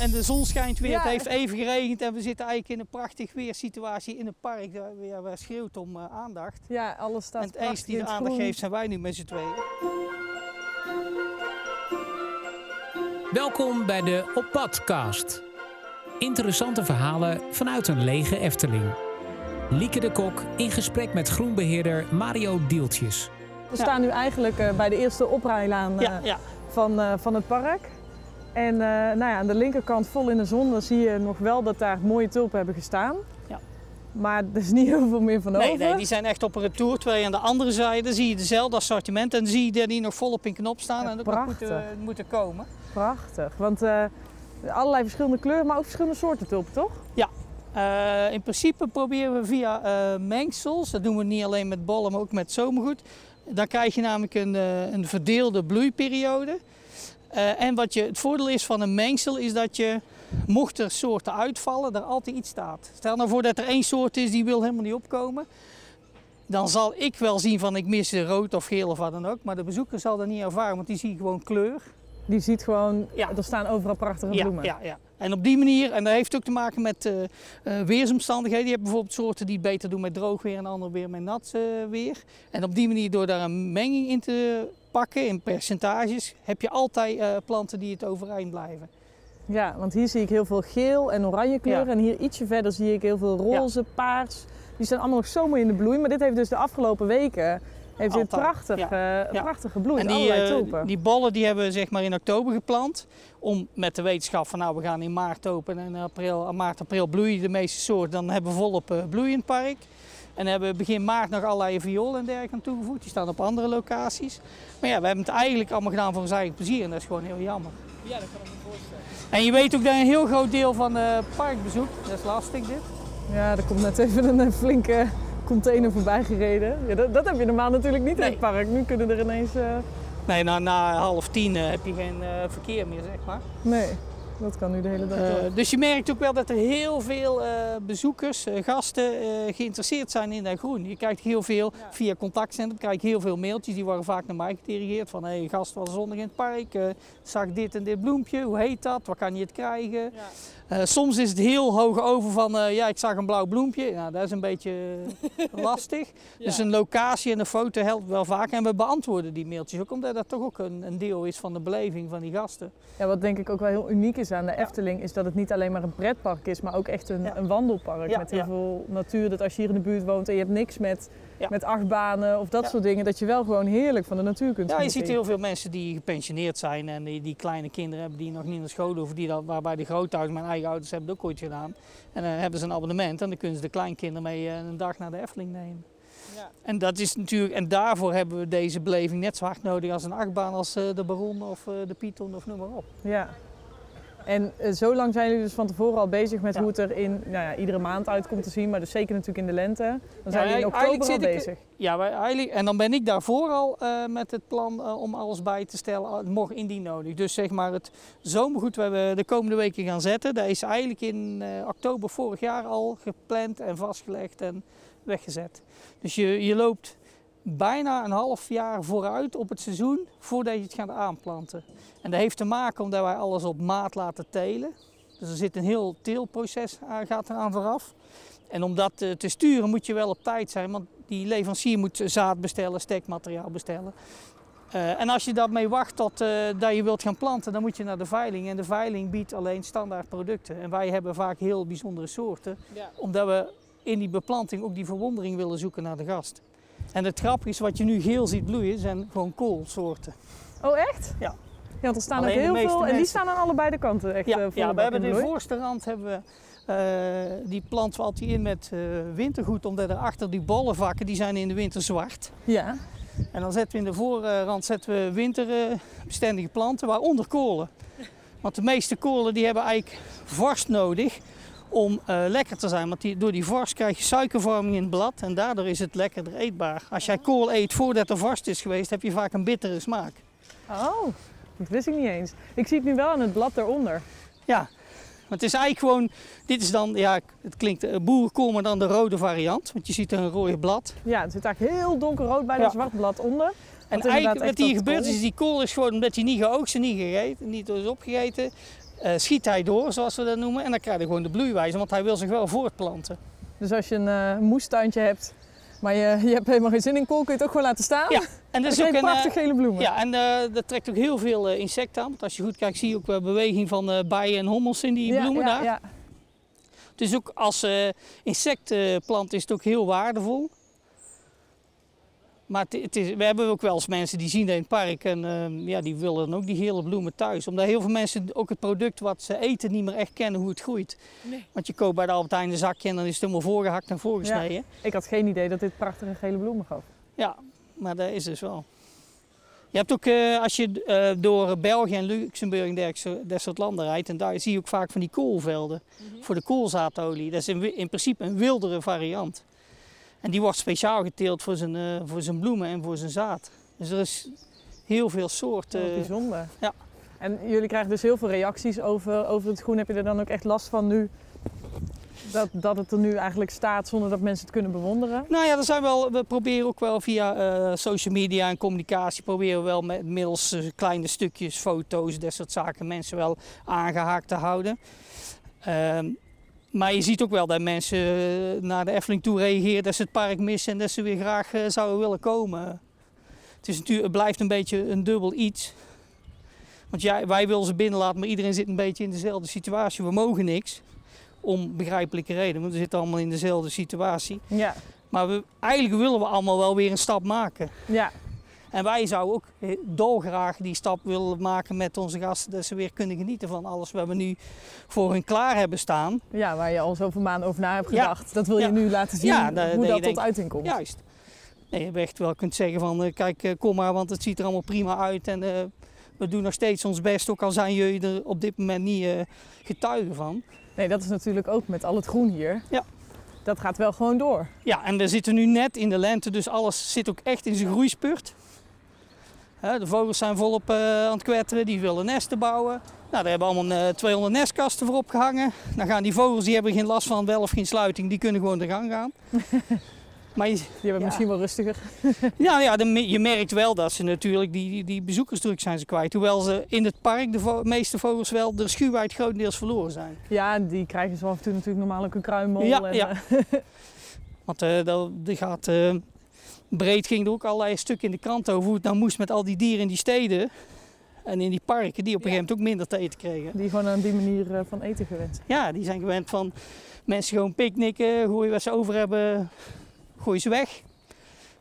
en de zon schijnt weer, Ja. het heeft even geregend en we zitten eigenlijk in een prachtig weersituatie in het park. Waar, ja, waar schreeuwt om eh, aandacht. Ja, alles staat en het enige die de aandacht geeft zijn wij nu met z'n tweeën. Welkom bij de Op Padcast. Interessante verhalen vanuit een lege Efteling. Lieke de Kok in gesprek met groenbeheerder Mario Dieltjes. We staan nu eigenlijk eh, bij de eerste oprijlaan eh, Ja, ja. van, eh, van het park. En eh, nou ja, aan de linkerkant vol in de zon, dan zie je nog wel dat daar mooie tulpen hebben gestaan. Ja. Maar er is niet heel veel meer van Nee, over. nee, die zijn echt op een retour. Terwijl je aan de andere zijde zie je dezelfde assortiment. En zie je die nog volop in knop staan Ja, en ook nog prachtig. moeten, moeten komen. Prachtig, want eh, allerlei verschillende kleuren, maar ook verschillende soorten tulpen, toch? Eh, in principe proberen we via eh, mengsels, dat doen we niet alleen met bollen, maar ook met zomergoed. Dan krijg je namelijk een, eh, een verdeelde bloeiperiode. Eh, en wat je, het voordeel is van een mengsel is dat je, mocht er soorten uitvallen, er altijd iets staat. Stel nou voor dat er één soort is die wil helemaal niet opkomen. Dan zal ik wel zien van ik mis rood of geel of wat dan ook. Maar de bezoeker zal dat niet ervaren, want die ziet gewoon kleur. Die ziet gewoon, Ja. er staan overal prachtige Ja, bloemen. ja, ja. En op die manier, en dat heeft ook te maken met eh, eh, weersomstandigheden. Je hebt bijvoorbeeld soorten die het beter doen met droog weer en andere weer met nat weer. En op die manier, door daar een menging in te pakken in percentages, heb je altijd eh, planten die het overeind blijven. Ja, want hier zie ik heel veel geel en oranje kleuren. Ja. En hier ietsje verder zie ik heel veel roze, paars. Die zijn allemaal nog zo mooi in de bloei. Maar dit heeft dus de afgelopen weken heeft dit prachtig, ja. eh, Ja. prachtig gebloeid. en die, eh, die bollen die hebben we zeg maar in oktober geplant. Om met de wetenschap van nou we gaan in maart open en april, maart, april bloeien de meeste soorten. Dan hebben we volop eh, bloei in het park. En hebben we begin maart nog allerlei viool en dergelijke aan toegevoegd. Die staan op andere locaties. Maar ja, we hebben het eigenlijk allemaal gedaan voor ons eigen plezier. En dat is gewoon heel jammer. Ja, dat kan ik me voorstellen. En je weet ook dat een heel groot deel van het parkbezoek, dat is lastig dit. Ja, er komt net even een eh, flinke container voorbij gereden. Ja, dat, dat heb je normaal natuurlijk niet in het park. Nu kunnen er ineens... eh, Nee, na, na half tien eh, heb je geen eh, verkeer meer, zeg maar. Nee, dat kan nu de hele dag door. Eh, dus je merkt ook wel dat er heel veel eh, bezoekers, eh, gasten geïnteresseerd zijn in dat groen. Je krijgt heel veel, via contactcentrum krijg je heel veel mailtjes, die worden vaak naar mij gedirigeerd. Van, hé hey, gast was zondag in het park, zag dit en dit bloempje, hoe heet dat, waar kan je het krijgen? Eh, soms is het heel hoog over van, eh, ja ik zag een blauw bloempje. Nou, dat is een beetje eh, lastig. Dus een locatie en een foto helpt wel vaak. En we beantwoorden die mailtjes ook, omdat dat toch ook een, een deel is van de beleving van die gasten. Ja, wat denk ik ook wel heel uniek is aan de Efteling, is dat het niet alleen maar een pretpark is, maar ook echt een, Ja. een wandelpark Ja, met heel veel natuur. Dat als je hier in de buurt woont en je hebt niks met, Ja. met achtbanen of dat Ja. soort dingen, dat je wel gewoon heerlijk van de natuur kunt Ja, je ziet heel veel mensen die gepensioneerd zijn en die, die kleine kinderen hebben die nog niet naar school hoeven. Die dat, waarbij de grootouders, mijn eigen ouders hebben het ook ooit gedaan. En dan hebben ze een abonnement en dan kunnen ze de kleinkinderen mee eh, een dag naar de Efteling nemen. Ja. En, dat is natuurlijk, en daarvoor hebben we deze beleving net zo hard nodig als een achtbaan als eh, de Baron of eh, de Python of noem maar op. Ja. En eh, zo lang zijn jullie dus van tevoren al bezig met Ja. hoe het er in, nou ja, iedere maand uitkomt te zien, maar dus zeker natuurlijk in de lente. Dan zijn jullie in oktober al ik- bezig. Ja, wij, eigenlijk, en dan ben ik daarvoor al eh, met het plan eh, om alles bij te stellen, mocht indien nodig. Dus zeg maar het zomergoed waar we de komende weken gaan zetten, dat is eigenlijk in oktober vorig jaar al gepland en vastgelegd en weggezet. Dus je, je loopt bijna een half jaar vooruit op het seizoen voordat je het gaat aanplanten. En dat heeft te maken omdat wij alles op maat laten telen. Dus er zit een heel teelproces aan, gaat eraan vooraf. En om dat eh, te sturen moet je wel op tijd zijn, want die leverancier moet zaad bestellen, stekmateriaal bestellen. Eh, en als je daarmee wacht tot eh, dat je wilt gaan planten, dan moet je naar de veiling. En de veiling biedt alleen standaard producten. En wij hebben vaak heel bijzondere soorten, omdat we in die beplanting ook die verwondering willen zoeken naar de gast. En het grappige is, wat je nu geel ziet bloeien, zijn gewoon koolsoorten. Oh echt? Ja. Ja, want er staan Alleen ook heel veel en die staan aan allebei de kanten echt Ja, eh, ja we hebben de voorste rand hebben we, eh, die planten we altijd in met eh, wintergoed, omdat er achter die bollenvakken, die zijn in de winter zwart. Ja. En dan zetten we in de voorrand zetten we winterbestendige planten, waaronder kolen. Want de meeste kolen die hebben eigenlijk vorst nodig om eh, lekker te zijn. Want die, door die vorst krijg je suikervorming in het blad en daardoor is het lekkerder eetbaar. Als jij kool eet voordat er vorst is geweest, heb je vaak een bittere smaak. Oh, dat wist ik niet eens. Ik zie het nu wel aan het blad eronder. Ja, maar het is eigenlijk gewoon, dit is dan, ja, het klinkt eh, boerenkool, maar dan de rode variant. Want je ziet er een rode blad. Ja, het zit eigenlijk heel donkerrood bij Ja. dat zwart blad onder. En eigenlijk wat hier gebeurt is, die kool is gewoon omdat hij niet geoogst en niet gegeten, niet is opgegeten, schiet hij door, zoals we dat noemen. En dan krijg je gewoon de bloeiwijze, want hij wil zich wel voortplanten. Dus als je een eh, moestuintje hebt, maar je, je hebt helemaal geen zin in kool, kun je het ook gewoon laten staan. Ja, en dat is ook een... prachtig eh, gele bloemen. ja, en eh, dat trekt ook heel veel eh, insecten aan. Want als je goed kijkt, zie je ook beweging van eh, bijen en hommels in die Ja, bloemen ja, daar. ja. Dus ook als eh, insectenplant is het ook heel waardevol. Maar het, is, we hebben ook wel eens mensen die zien dat in het park en eh, ja, die willen dan ook die gele bloemen thuis. Omdat heel veel mensen ook het product wat ze eten niet meer echt kennen hoe het groeit. Want je koopt bij de Albert Heijn een zakje en dan is het helemaal voorgehakt en voorgesneden. Ik had geen idee dat dit prachtige gele bloemen gaf. Ja, maar dat is dus wel. Je hebt ook, eh, als je eh, door België en Luxemburg en dergelijke- dat soort landen rijdt, en daar zie je ook vaak van die koolvelden voor de koolzaadolie. Dat is in principe een wildere variant. En die wordt speciaal geteeld voor zijn, eh, voor zijn bloemen en voor zijn zaad. Dus er is heel veel soorten. Wat bijzonder. ja. En jullie krijgen dus heel veel reacties over, over het groen. Heb je er dan ook echt last van nu? Dat, dat het er nu eigenlijk staat zonder dat mensen het kunnen bewonderen? Nou ja, er zijn wel, we proberen ook wel via eh, social media en communicatie, proberen we wel met middels eh, kleine stukjes, foto's, dat soort zaken, mensen wel aangehaakt te houden. Ehm, maar je ziet ook wel dat mensen eh, naar de Efteling toe reageren, dat ze het park missen en dat ze weer graag eh, zouden willen komen. Het, is natuurlijk, het blijft een beetje een dubbel iets. Want ja, wij willen ze binnenlaten, maar iedereen zit een beetje in dezelfde situatie. We mogen niks, om begrijpelijke redenen, want we zitten allemaal in dezelfde situatie. Ja. Maar we, eigenlijk willen we allemaal wel weer een stap maken. Ja. En wij zouden ook eh, dolgraag die stap willen maken met onze gasten. Dat ze weer kunnen genieten van alles wat we nu voor hun klaar hebben staan. ja, waar je al zoveel maanden over na hebt Ja. gedacht. Dat wil je Ja. nu laten zien Ja, dat- hoe dat tot denkt- uiting komt. Juist. Nee, je echt wel kunt zeggen van eh, kijk eh, kom maar want het ziet er allemaal prima uit. En we doen nog steeds ons best ook al zijn jullie er op dit moment niet eh, getuigen van. Nee, dat is natuurlijk ook met al het groen hier. Ja. Dat gaat wel gewoon door. Ja, en we zitten nu net in de lente, dus alles zit ook echt in zijn groeispurt. De vogels zijn volop eh, aan het kwetteren, die willen nesten bouwen. Nou, daar hebben allemaal eh, 200 nestkasten voor opgehangen. Dan gaan die vogels, die hebben geen last van wel of geen sluiting, die kunnen gewoon de gang gaan. maar je, Die hebben Ja. misschien wel rustiger. ja, ja, de- je merkt wel dat ze natuurlijk die, die, bezoekersdruk zijn ze kwijt. Hoewel ze in het park de vo- meeste vogels wel de schuwheid grotendeels verloren zijn. Ja, en die krijgen zo af en toe natuurlijk normaal ook een kruimel. Ja, en, ja. eh, Want eh dat, die gaat, eh, breed ging er ook allerlei stukken in de krant over hoe het nou moest met al die dieren in die steden. En in die parken, die op een gegeven moment ook minder te eten kregen. die gewoon aan die manier eh, van eten gewend. Ja, die zijn gewend van mensen gewoon picknicken, gooien wat ze over hebben, gooien ze weg.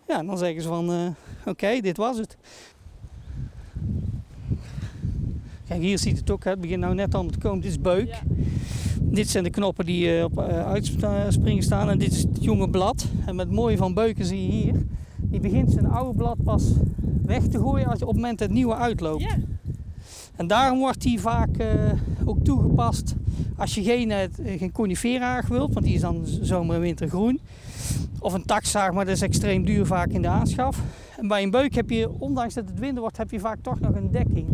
Ja, en dan zeggen ze van, eh, oké, dit was het. Kijk, hier ziet het ook, hè, het begint nou net allemaal te komen. Dit is beuk. Dit zijn de knoppen die eh, op uitspringen staan en dit is het jonge blad. En met het mooie van beuken zie je hier, die begint zijn oude blad pas weg te gooien als, op het moment dat het nieuwe uitloopt. En daarom wordt die vaak eh, ook toegepast als je geen, eh, geen coniferaag wilt, want die is dan zomer en winter groen. Of een taxaag, maar dat is extreem duur vaak in de aanschaf. En bij een beuk heb je, ondanks dat het winter wordt, heb je vaak toch nog een dekking.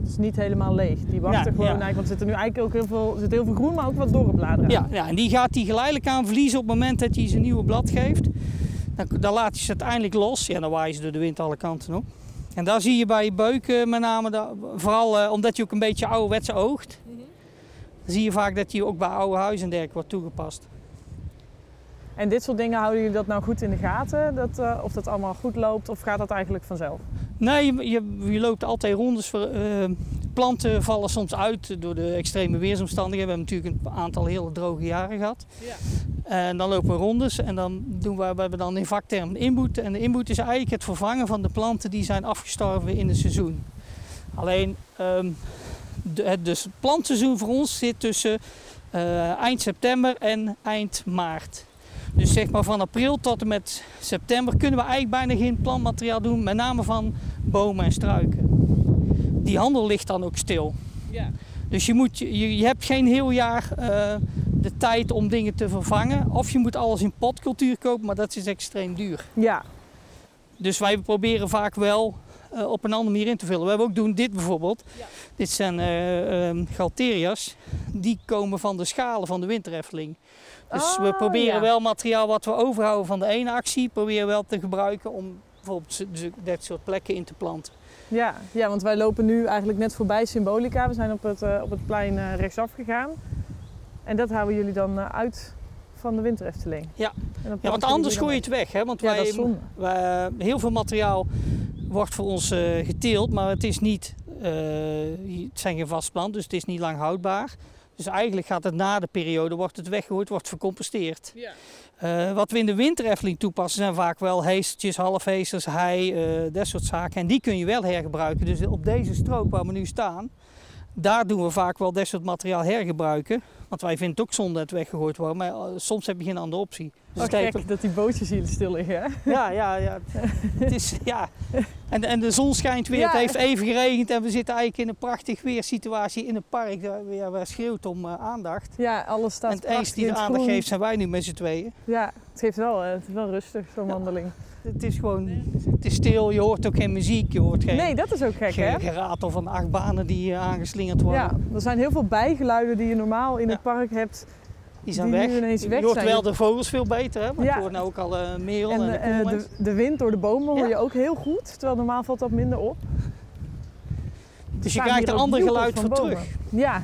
Het is niet helemaal leeg. Die wachten Ja, gewoon ja. eigenlijk, want er zit er nu eigenlijk ook heel veel, zit heel veel groen, maar ook wat dorre bladeren. Ja, ja, en die gaat hij geleidelijk aan verliezen op het moment dat hij zijn nieuwe blad geeft. Dan, dan laat hij ze uiteindelijk los. Ja, dan waaien ze door de wind alle kanten op. En daar zie je bij beuken met name, dat, vooral eh, omdat je ook een beetje ouderwetse oogt, dan zie je vaak dat die ook bij oude huizen en dergelijke wordt toegepast. En dit soort dingen houden jullie dat nou goed in de gaten? Dat, eh, of dat allemaal goed loopt of gaat dat eigenlijk vanzelf? Nee, je, je, je loopt altijd rondes. Voor, eh, planten vallen soms uit door de extreme weersomstandigheden. We hebben natuurlijk een aantal hele droge jaren gehad. En dan lopen we rondes en dan doen we, we hebben dan in vakterm een inboet. En de inboet is eigenlijk het vervangen van de planten die zijn afgestorven in het seizoen. Alleen ehm, de, het dus plantseizoen voor ons zit tussen eh, eind september en eind maart. Dus zeg maar van april tot en met september kunnen we eigenlijk bijna geen plantmateriaal doen, met name van bomen en struiken. Die handel ligt dan ook stil. Ja. Dus je, moet, je, je hebt geen heel jaar eh, de tijd om dingen te vervangen. Of je moet alles in potcultuur kopen, maar dat is extreem duur. Ja, Dus wij proberen vaak wel eh, op een andere manier in te vullen. We hebben ook doen dit bijvoorbeeld. Dit zijn ehm, galteria's. Die komen van de schalen van de wintereffeling. Dus we Ah, proberen ja. wel materiaal wat we overhouden van de ene actie, proberen we wel te gebruiken om bijvoorbeeld dat soort plekken in te planten. Ja, ja, want wij lopen nu eigenlijk net voorbij Symbolica. We zijn op het, uh, op het plein uh, rechtsaf gegaan. En dat houden jullie dan uh, uit van de winter Efteling. Ja, ja want anders gooi je het weg. Hè? Want ja, wij, dat is zonde. wij, heel veel materiaal wordt voor ons geteeld, maar het is niet, het zijn geen vast plant, dus het is niet lang houdbaar. Dus eigenlijk gaat het na de periode, wordt het weggegooid, wordt vercomposteerd. Ja. Uh, wat we in de wintereffeling toepassen zijn vaak wel heestertjes, halfheesters, hei, uh, dat soort zaken. En die kun je wel hergebruiken. Dus op deze strook waar we nu staan, daar doen we vaak wel dat soort materiaal hergebruiken. Want wij vinden het ook zonde dat het weggegooid wordt, maar uh, soms heb je geen andere optie. Dus oh, gek dat die bootjes hier stil liggen, hè? Ja, ja, ja. het is, ja. En, en de zon schijnt weer, ja. het heeft even geregend en we zitten eigenlijk in een prachtig weersituatie in het park. Waar, waar schreeuwt om uh, aandacht. Ja, alles staat En het enige die de aandacht geeft zijn wij nu met z'n tweeën. Ja, het, geeft wel, het is wel rustig, zo'n ja. wandeling. Het is gewoon, het is stil, je hoort ook geen muziek, je hoort geen... Nee, dat is ook gek geen hè? geratel van achtbanen die uh, aangeslingerd worden. Ja, er zijn heel veel bijgeluiden die je normaal in het park hebt die zijn weg. ineens weg je hoort zijn. wel de vogels veel beter, hè? maar Ja. je hoort nou ook al uh, merel en, En de, eh, de, de wind door de bomen hoor je ook heel goed, terwijl normaal valt dat minder op. Dus je krijgt een ander geluid van terug. Ja.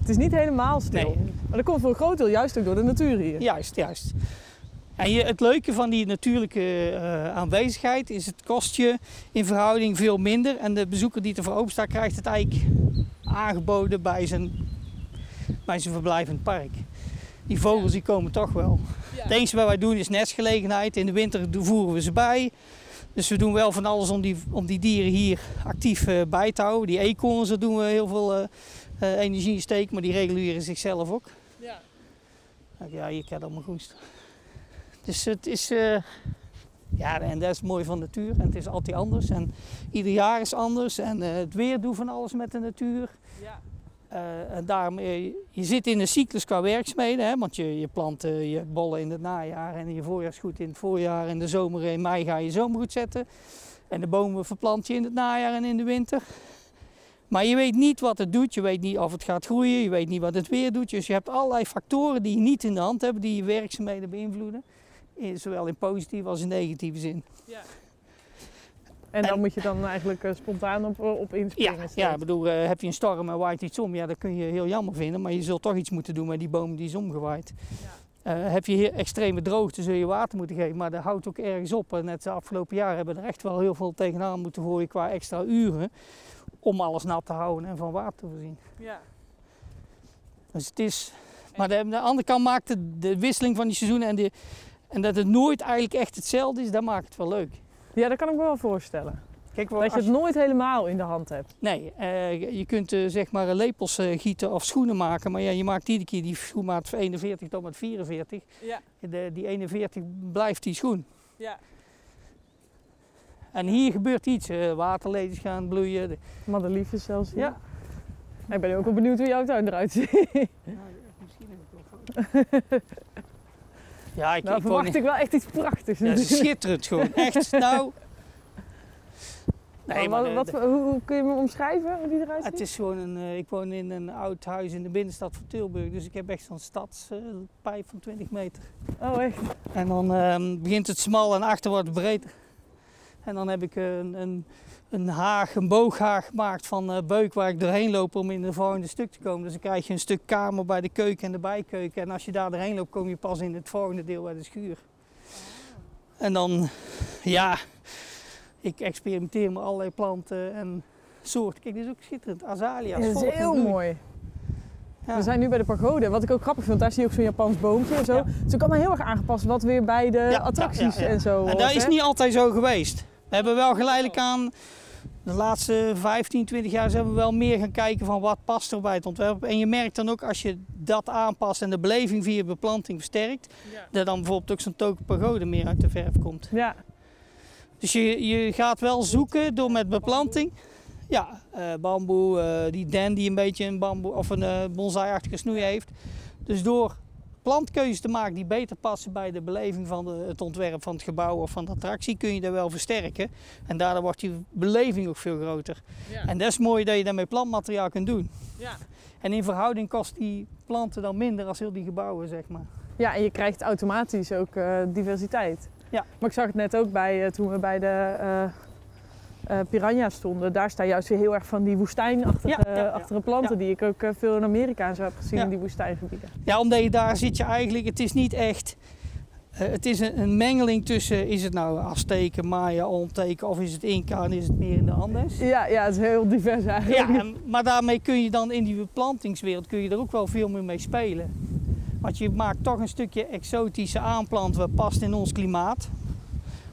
Het is niet helemaal stil. Nee. Maar dat komt voor een groot deel juist ook door de natuur hier. Juist, juist. En je, het leuke van die natuurlijke eh, aanwezigheid is het kost je in verhouding veel minder. En de bezoeker die ervoor open staat krijgt het eigenlijk aangeboden bij zijn, bij zijn verblijf in het park. Die vogels die komen toch wel. Het enige wat wij doen is nestgelegenheid. In de winter voeren we ze bij. Dus we doen wel van alles om die, om die dieren hier actief eh, bij te houden. Die eekhoorns, daar doen we heel veel eh, energie in steken, maar die reguleren zichzelf ook. Ja. Ja, je kent allemaal goed. Dus het is, eh, ja, en dat is mooi van de natuur. En het is altijd anders. En ieder jaar is anders. En eh, het weer doet van alles met de natuur. Ja. Eh, en daarom, je zit in een cyclus qua werkzaamheden, hè, want je, je plant je bollen in het najaar en je voorjaarsgoed in het voorjaar. En de zomer in mei ga je zomergoed zetten. En de bomen verplant je in het najaar en in de winter. Maar je weet niet wat het doet, je weet niet of het gaat groeien, je weet niet wat het weer doet. Dus je hebt allerlei factoren die je niet in de hand hebt, die je werkzaamheden beïnvloeden. In, zowel in positieve als in negatieve zin. En dan En- moet je dan eigenlijk eh, spontaan op, op Ja, inspringen. ja steeds. ik bedoel, eh, heb je een storm en waait iets om, ja, dat kun je heel jammer vinden. Maar je zult toch iets moeten doen met die boom die is omgewaaid. Eh, heb je hier extreme droogte, zul je water moeten geven. Maar dat houdt ook ergens op. En net de afgelopen jaren hebben we er echt wel heel veel tegenaan moeten gooien qua extra uren. Om alles nat te houden en van water te voorzien. Ja. Dus het is... Maar de, de andere kant maakt het de wisseling van die seizoenen en, de, en dat het nooit eigenlijk echt hetzelfde is, dat maakt het wel leuk. ja, dat kan ik me wel voorstellen. Kijk, Dat je het nooit helemaal in de hand hebt. Nee, eh, je kunt eh, zeg maar lepels eh, gieten of schoenen maken, maar ja, je maakt iedere keer die schoenmaat van 41 tot met 44. Ja. De, die 41 blijft die schoen. ja. En hier gebeurt iets, eh waterlelies gaan bloeien. De- Madeliefjes zelfs. Ja. Ik ben ook wel benieuwd hoe jouw tuin eruit ziet. Ja, ik, nou, ik verwacht wel echt iets prachtigs. Ja, schitterend gewoon, echt. Nou, nee, Maar maar wat, hoe, hoe kun je me omschrijven, hoe die eruit ziet? het is gewoon een, eh, ik woon in een oud huis in de binnenstad van Tilburg, dus ik heb echt zo'n stadspijp van 20 meter. Oh, echt? En dan ehm, begint het smal en achter wordt het breed. En dan heb ik een, een, een haag, een booghaag gemaakt van eh, beuk waar ik doorheen loop om in de volgende stuk te komen. Dus dan krijg je een stuk kamer bij de keuken en de bijkeuken. En als je daar doorheen loopt, kom je pas in het volgende deel bij de schuur. En dan, ja, ik experimenteer met allerlei planten en soorten. Kijk, dit is ook schitterend. Azalea's. Ja, dat is heel mooi. Ja. We zijn nu bij de pagode. Wat ik ook grappig vind, daar zie je ook zo'n Japans boompje en zo. Het is ook allemaal heel erg aangepast wat weer bij de attracties en zo En dat is niet altijd zo geweest. We hebben wel geleidelijk aan, de laatste 15, 20 jaar zijn we wel meer gaan kijken van wat past er bij het ontwerp. En je merkt dan ook als je dat aanpast en de beleving via beplanting versterkt, dat dan bijvoorbeeld ook zo'n token pagode meer uit de verf komt. Ja, Dus je, je gaat wel zoeken door met beplanting. Ja, eh, bamboe, eh, die den die een beetje een bamboe of een eh bonsai-achtige snoei heeft. Dus door plantkeuzes te maken die beter passen bij de beleving van de, het ontwerp van het gebouw of van de attractie, kun je dat wel versterken. En daardoor wordt die beleving ook veel groter. Ja. En dat is mooi dat je dat met plantmateriaal kunt doen. Ja. En in verhouding kost die planten dan minder als heel die gebouwen, zeg maar. ja, en je krijgt automatisch ook eh, diversiteit. Ja. Maar ik zag het net ook bij, eh, toen we bij de, eh, eh piranha stonden, daar staan juist weer heel erg van die woestijnachtige Ja, ja, planten die ik ook eh, veel in Amerika en zo heb gezien in die woestijngebieden. Ja, omdat je daar zit je eigenlijk, het is niet echt, eh, het is een, een mengeling tussen, is het nou Azteken, Maya, Olmteken of is het Inca en is het meer in de Andes? Ja, ja, het is heel divers eigenlijk. Ja, en, maar daarmee kun je dan in die beplantingswereld kun je er ook wel veel meer mee spelen. Want je maakt toch een stukje exotische aanplant wat past in ons klimaat.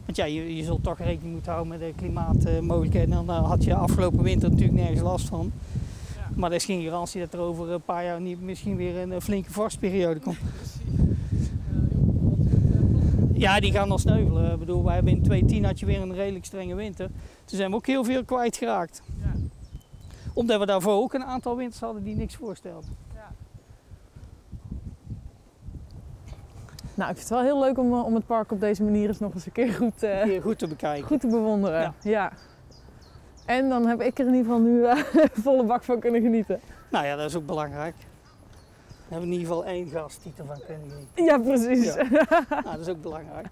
Want ja, je, je zult toch rekening moeten houden met de klimaatmogelijkheden. En daar had je afgelopen winter natuurlijk nergens last van. Maar er is geen garantie dat er over een paar jaar niet misschien weer een, eh, flinke vorstperiode komt. Ja, die gaan dan sneuvelen. Ik bedoel, wij hebben in 2010 had je weer een redelijk strenge winter. Toen zijn we ook heel veel kwijtgeraakt. Omdat we daarvoor ook een aantal winters hadden die niks voorstelden. Nou, ik vind het wel heel leuk om, eh, om het park op deze manier eens nog eens een keer goed, eh, goed te bekijken. goed te bewonderen. Ja. Ja. En dan heb ik er in ieder geval nu eh, volle bak van kunnen genieten. Nou ja, dat is ook belangrijk. We hebben in ieder geval één gast die ervan kunnen genieten. Ja, precies. Ja. nou, dat is ook belangrijk.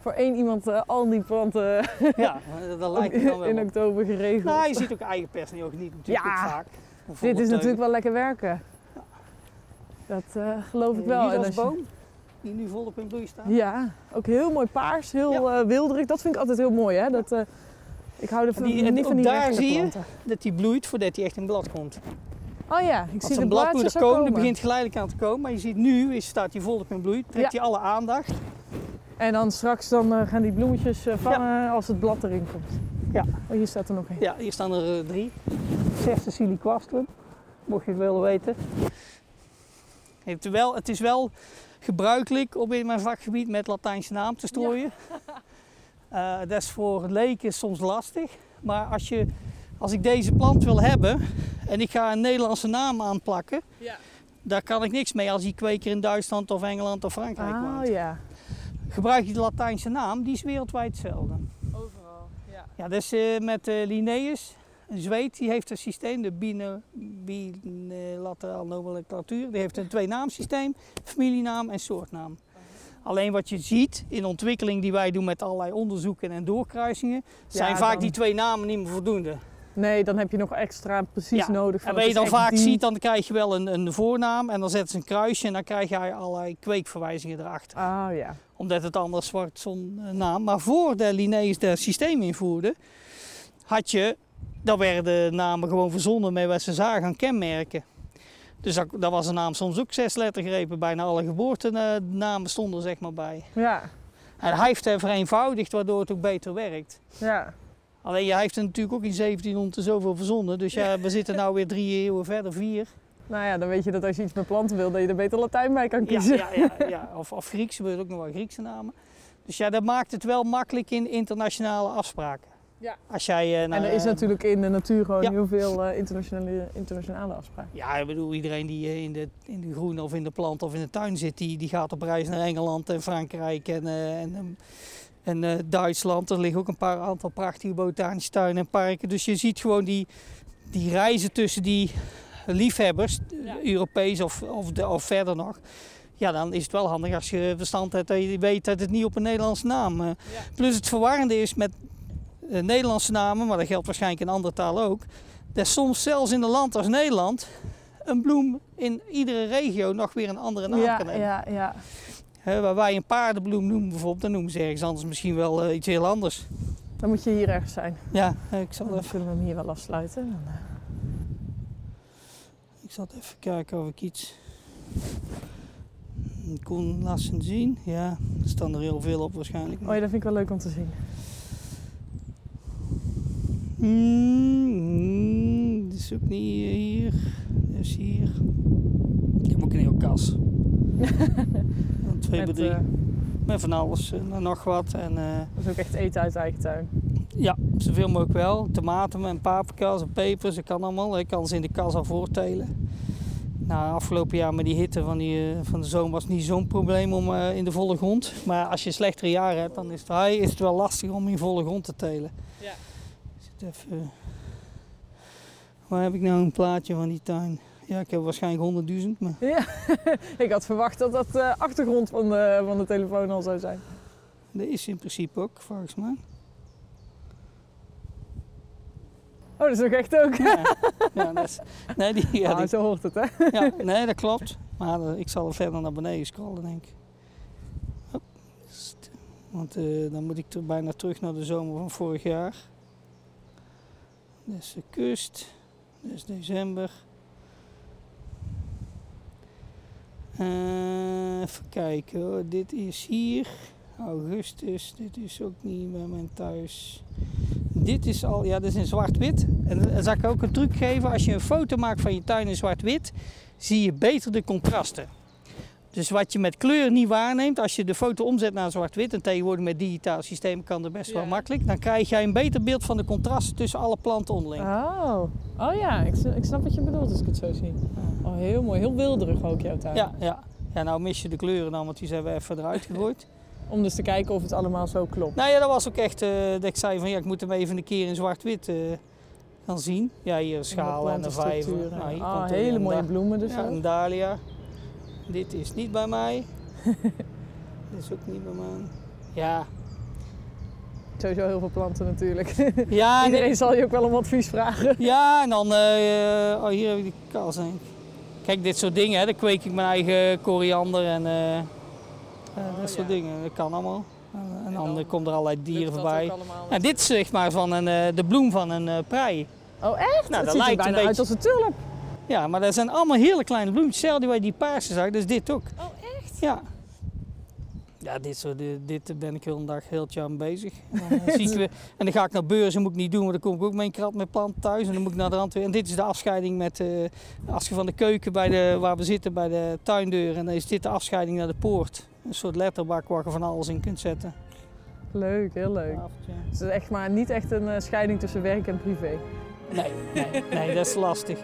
Voor één iemand al die planten Ja, dat lijkt dan wel. in op. oktober geregeld. Nou, je ziet ook eigen personeel genieten natuurlijk Ja. vaak. Dit is natuurlijk wel lekker werken. Dat geloof ik wel. Je- boom, die nu volop in bloei staat. Ja, ook heel mooi paars, heel eh, wilderig. Dat vind ik altijd heel mooi. Hè? Dat, eh, ik hou er En die- en niet van die daar zie je. Dat die bloeit voordat hij echt in blad komt. Oh ja, ik zie de een blad moet blaadjes er komen, komen. begint geleidelijk aan te komen. Maar je ziet nu, is, staat hij volop in bloei, trekt Ja. hij alle aandacht. En dan straks dan, eh, gaan die bloemetjes vangen als het blad erin komt. Ja. Oh, hier staat er nog een. Ja, hier staan er drie. Zesde siliquastrum, mocht je het willen weten. Het, wel, het is wel gebruikelijk om in mijn vakgebied met Latijnse naam te strooien. Eh, dat is voor leken soms lastig. Maar als, je, als ik deze plant wil hebben en ik ga een Nederlandse naam aanplakken, Ja. daar kan ik niks mee als die kweker in Duitsland of Engeland of Frankrijk woont. ja. Gebruik je de Latijnse naam, die is wereldwijd hetzelfde. Overal. Ja. Ja, dat is eh, met eh, Linnaeus, een Zweed, die heeft een systeem, de bine, bilateraal nomenclatuur. Die heeft een twee-naamsysteem, familienaam en soortnaam. Alleen wat je ziet in de ontwikkeling die wij doen met allerlei onderzoeken en doorkruisingen, zijn vaak dan- die twee namen niet meer voldoende. Nee, dan heb je nog extra precies Ja, nodig. van En wat je dan vaak die- ziet, dan krijg je wel een, een voornaam en dan zetten ze een kruisje en dan krijg je allerlei kweekverwijzingen erachter. Ah ja. Omdat het anders wordt zo'n eh, naam. Maar voor de Linnaeus dat systeem invoerde, had je, dan werden namen gewoon verzonnen met wat ze zagen aan kenmerken. Dus dat, dat was een naam soms ook zes lettergrepen. Bijna alle geboortenamen stonden er zeg maar bij. Ja. En hij heeft het vereenvoudigd, waardoor het ook beter werkt. Ja. Alleen hij heeft het natuurlijk ook in 1700 en zoveel verzonnen. Dus ja, we zitten nou weer drie eeuwen verder, vier. Nou ja, dan weet je dat als je iets met planten wil, dat je er beter Latijn bij kan kiezen. ja, ja, ja. Of, of Grieks, er worden ook nog wel Griekse namen. Dus ja, dat maakt het wel makkelijk in internationale afspraken. Ja. Als jij, eh, En er is eh, natuurlijk in de natuur gewoon Ja. heel veel eh, internationale, internationale afspraken. Ja, ik bedoel, iedereen die eh, in de, in de groen of in de plant of in de tuin zit, die, die gaat op reis naar Engeland en Frankrijk en, eh, en, en eh, Duitsland. Er liggen ook een paar aantal prachtige botanische tuinen en parken. Dus je ziet gewoon die, die reizen tussen die liefhebbers, Ja. Europees of, of, de, of verder nog. Ja, dan is het wel handig als je verstand hebt dat je weet dat het niet op een Nederlandse naam. eh. Plus het verwarrende is met Nederlandse namen, maar dat geldt waarschijnlijk in andere talen ook. Dat soms zelfs in een land als Nederland een bloem in iedere regio nog weer een andere naam Ja, kan hebben. ja, ja. Hè, waar wij een paardenbloem noemen bijvoorbeeld, dan noemen ze ergens anders misschien wel eh, iets heel anders. Dan moet je hier ergens zijn. Ja, eh, ik zal, Dan even, kunnen we hem hier wel afsluiten. Dan, eh, ik zal even kijken of ik iets kon laten zien. Ja, er staan er heel veel op waarschijnlijk. Oh ja, dat vind ik wel leuk om te zien. Mm, dit is ook niet hier. Dit is hier. Ik heb ook een heel kas. Twee bij drie. eh, Met van alles en nog wat. En eh, dat is ook echt eten uit eigen tuin. ja, zoveel mogelijk wel. Tomaten en paprika's en pepers, dat kan allemaal. Ik kan ze in de kas al voortelen. Nou, afgelopen jaar met die hitte van, die, eh, van de zomer was niet zo'n probleem om eh, in de volle grond. Maar als je slechtere jaren hebt, dan is het, is het wel lastig om in volle grond te telen. Ja. Even... Waar heb ik nou een plaatje van die tuin? Ja, ik heb waarschijnlijk 100.000, maar... Ja, ik had verwacht dat dat de achtergrond van de, van de telefoon al zou zijn. Dat is in principe ook, volgens mij. Oh, dat is nog echt ook. Ja, ja, dat is, nee, die, ja, Ah, die- zo hoort het, hè? ja, nee, dat klopt. Maar eh, ik zal verder naar beneden scrollen, denk ik. Hop. St- Want eh, dan moet ik er bijna terug naar de zomer van vorig jaar. Dit is de kust. Dit is december. Eh, even kijken hoor. Dit is hier. Augustus. Dit is ook niet bij mijn thuis. Dit is al, ja, dit is in zwart-wit. En dan zal ik ook een truc geven. Als je een foto maakt van je tuin in zwart-wit, zie je beter de contrasten. Dus wat je met kleur niet waarneemt, als je de foto omzet naar zwart-wit, en tegenwoordig met digitaal systeem kan dat best wel makkelijk, dan krijg jij een beter beeld van de contrasten tussen alle planten onderling. Oh, oh ja, ik, snap wat je bedoelt als ik het zo zie. Oh, heel mooi. Heel wilderig ook jouw tuin. Ja, ja. ja, nou mis je de kleuren dan, want die zijn we even eruit gegooid. Om dus te kijken of het allemaal zo klopt. nou ja, dat was ook echt, eh, dat ik zei van ja, ik moet hem even een keer in zwart-wit eh, gaan zien. Ja, hier een schaal en een vijver. Nou, hier ah, komt hele mooie bloemen dus Ja, een dahlia. Dit is niet bij mij. Dit is ook niet bij mij. Ja, Sowieso heel veel planten natuurlijk. ja, Iedereen nee. zal je ook wel om advies vragen. ja en dan, eh, oh hier heb ik die ik. Kijk, dit soort dingen, hè, dan kweek ik mijn eigen koriander en eh, eh, dat soort ja. dingen. Dat kan allemaal. En dan, dan komt er allerlei dieren voorbij. En dit is zeg maar van een, de bloem van een prei. Oh echt? Nou, dat ziet er lijkt een bijna uit beetje- als een tulp. Ja, maar dat zijn allemaal hele kleine bloemetjes. Hetzelfde waar je die paarse zag, dus dit ook. Oh echt? Ja. Ja, dit, soort, dit, dit ben ik heel een dag heel mee bezig. En dan, eh, zie ik weer, en dan ga ik naar beurzen, moet ik niet doen, want dan kom ik ook met een krat met planten thuis. En dan moet ik naar de rand weer. En dit is de afscheiding met, eh, als je van de keuken bij de, waar we zitten, bij de tuindeur. En dan is dit de afscheiding naar de poort. Een soort letterbak waar je van alles in kunt zetten. Leuk, heel leuk. Het is echt maar niet echt een eh, scheiding tussen werk en privé. Nee, nee, nee, dat is lastig.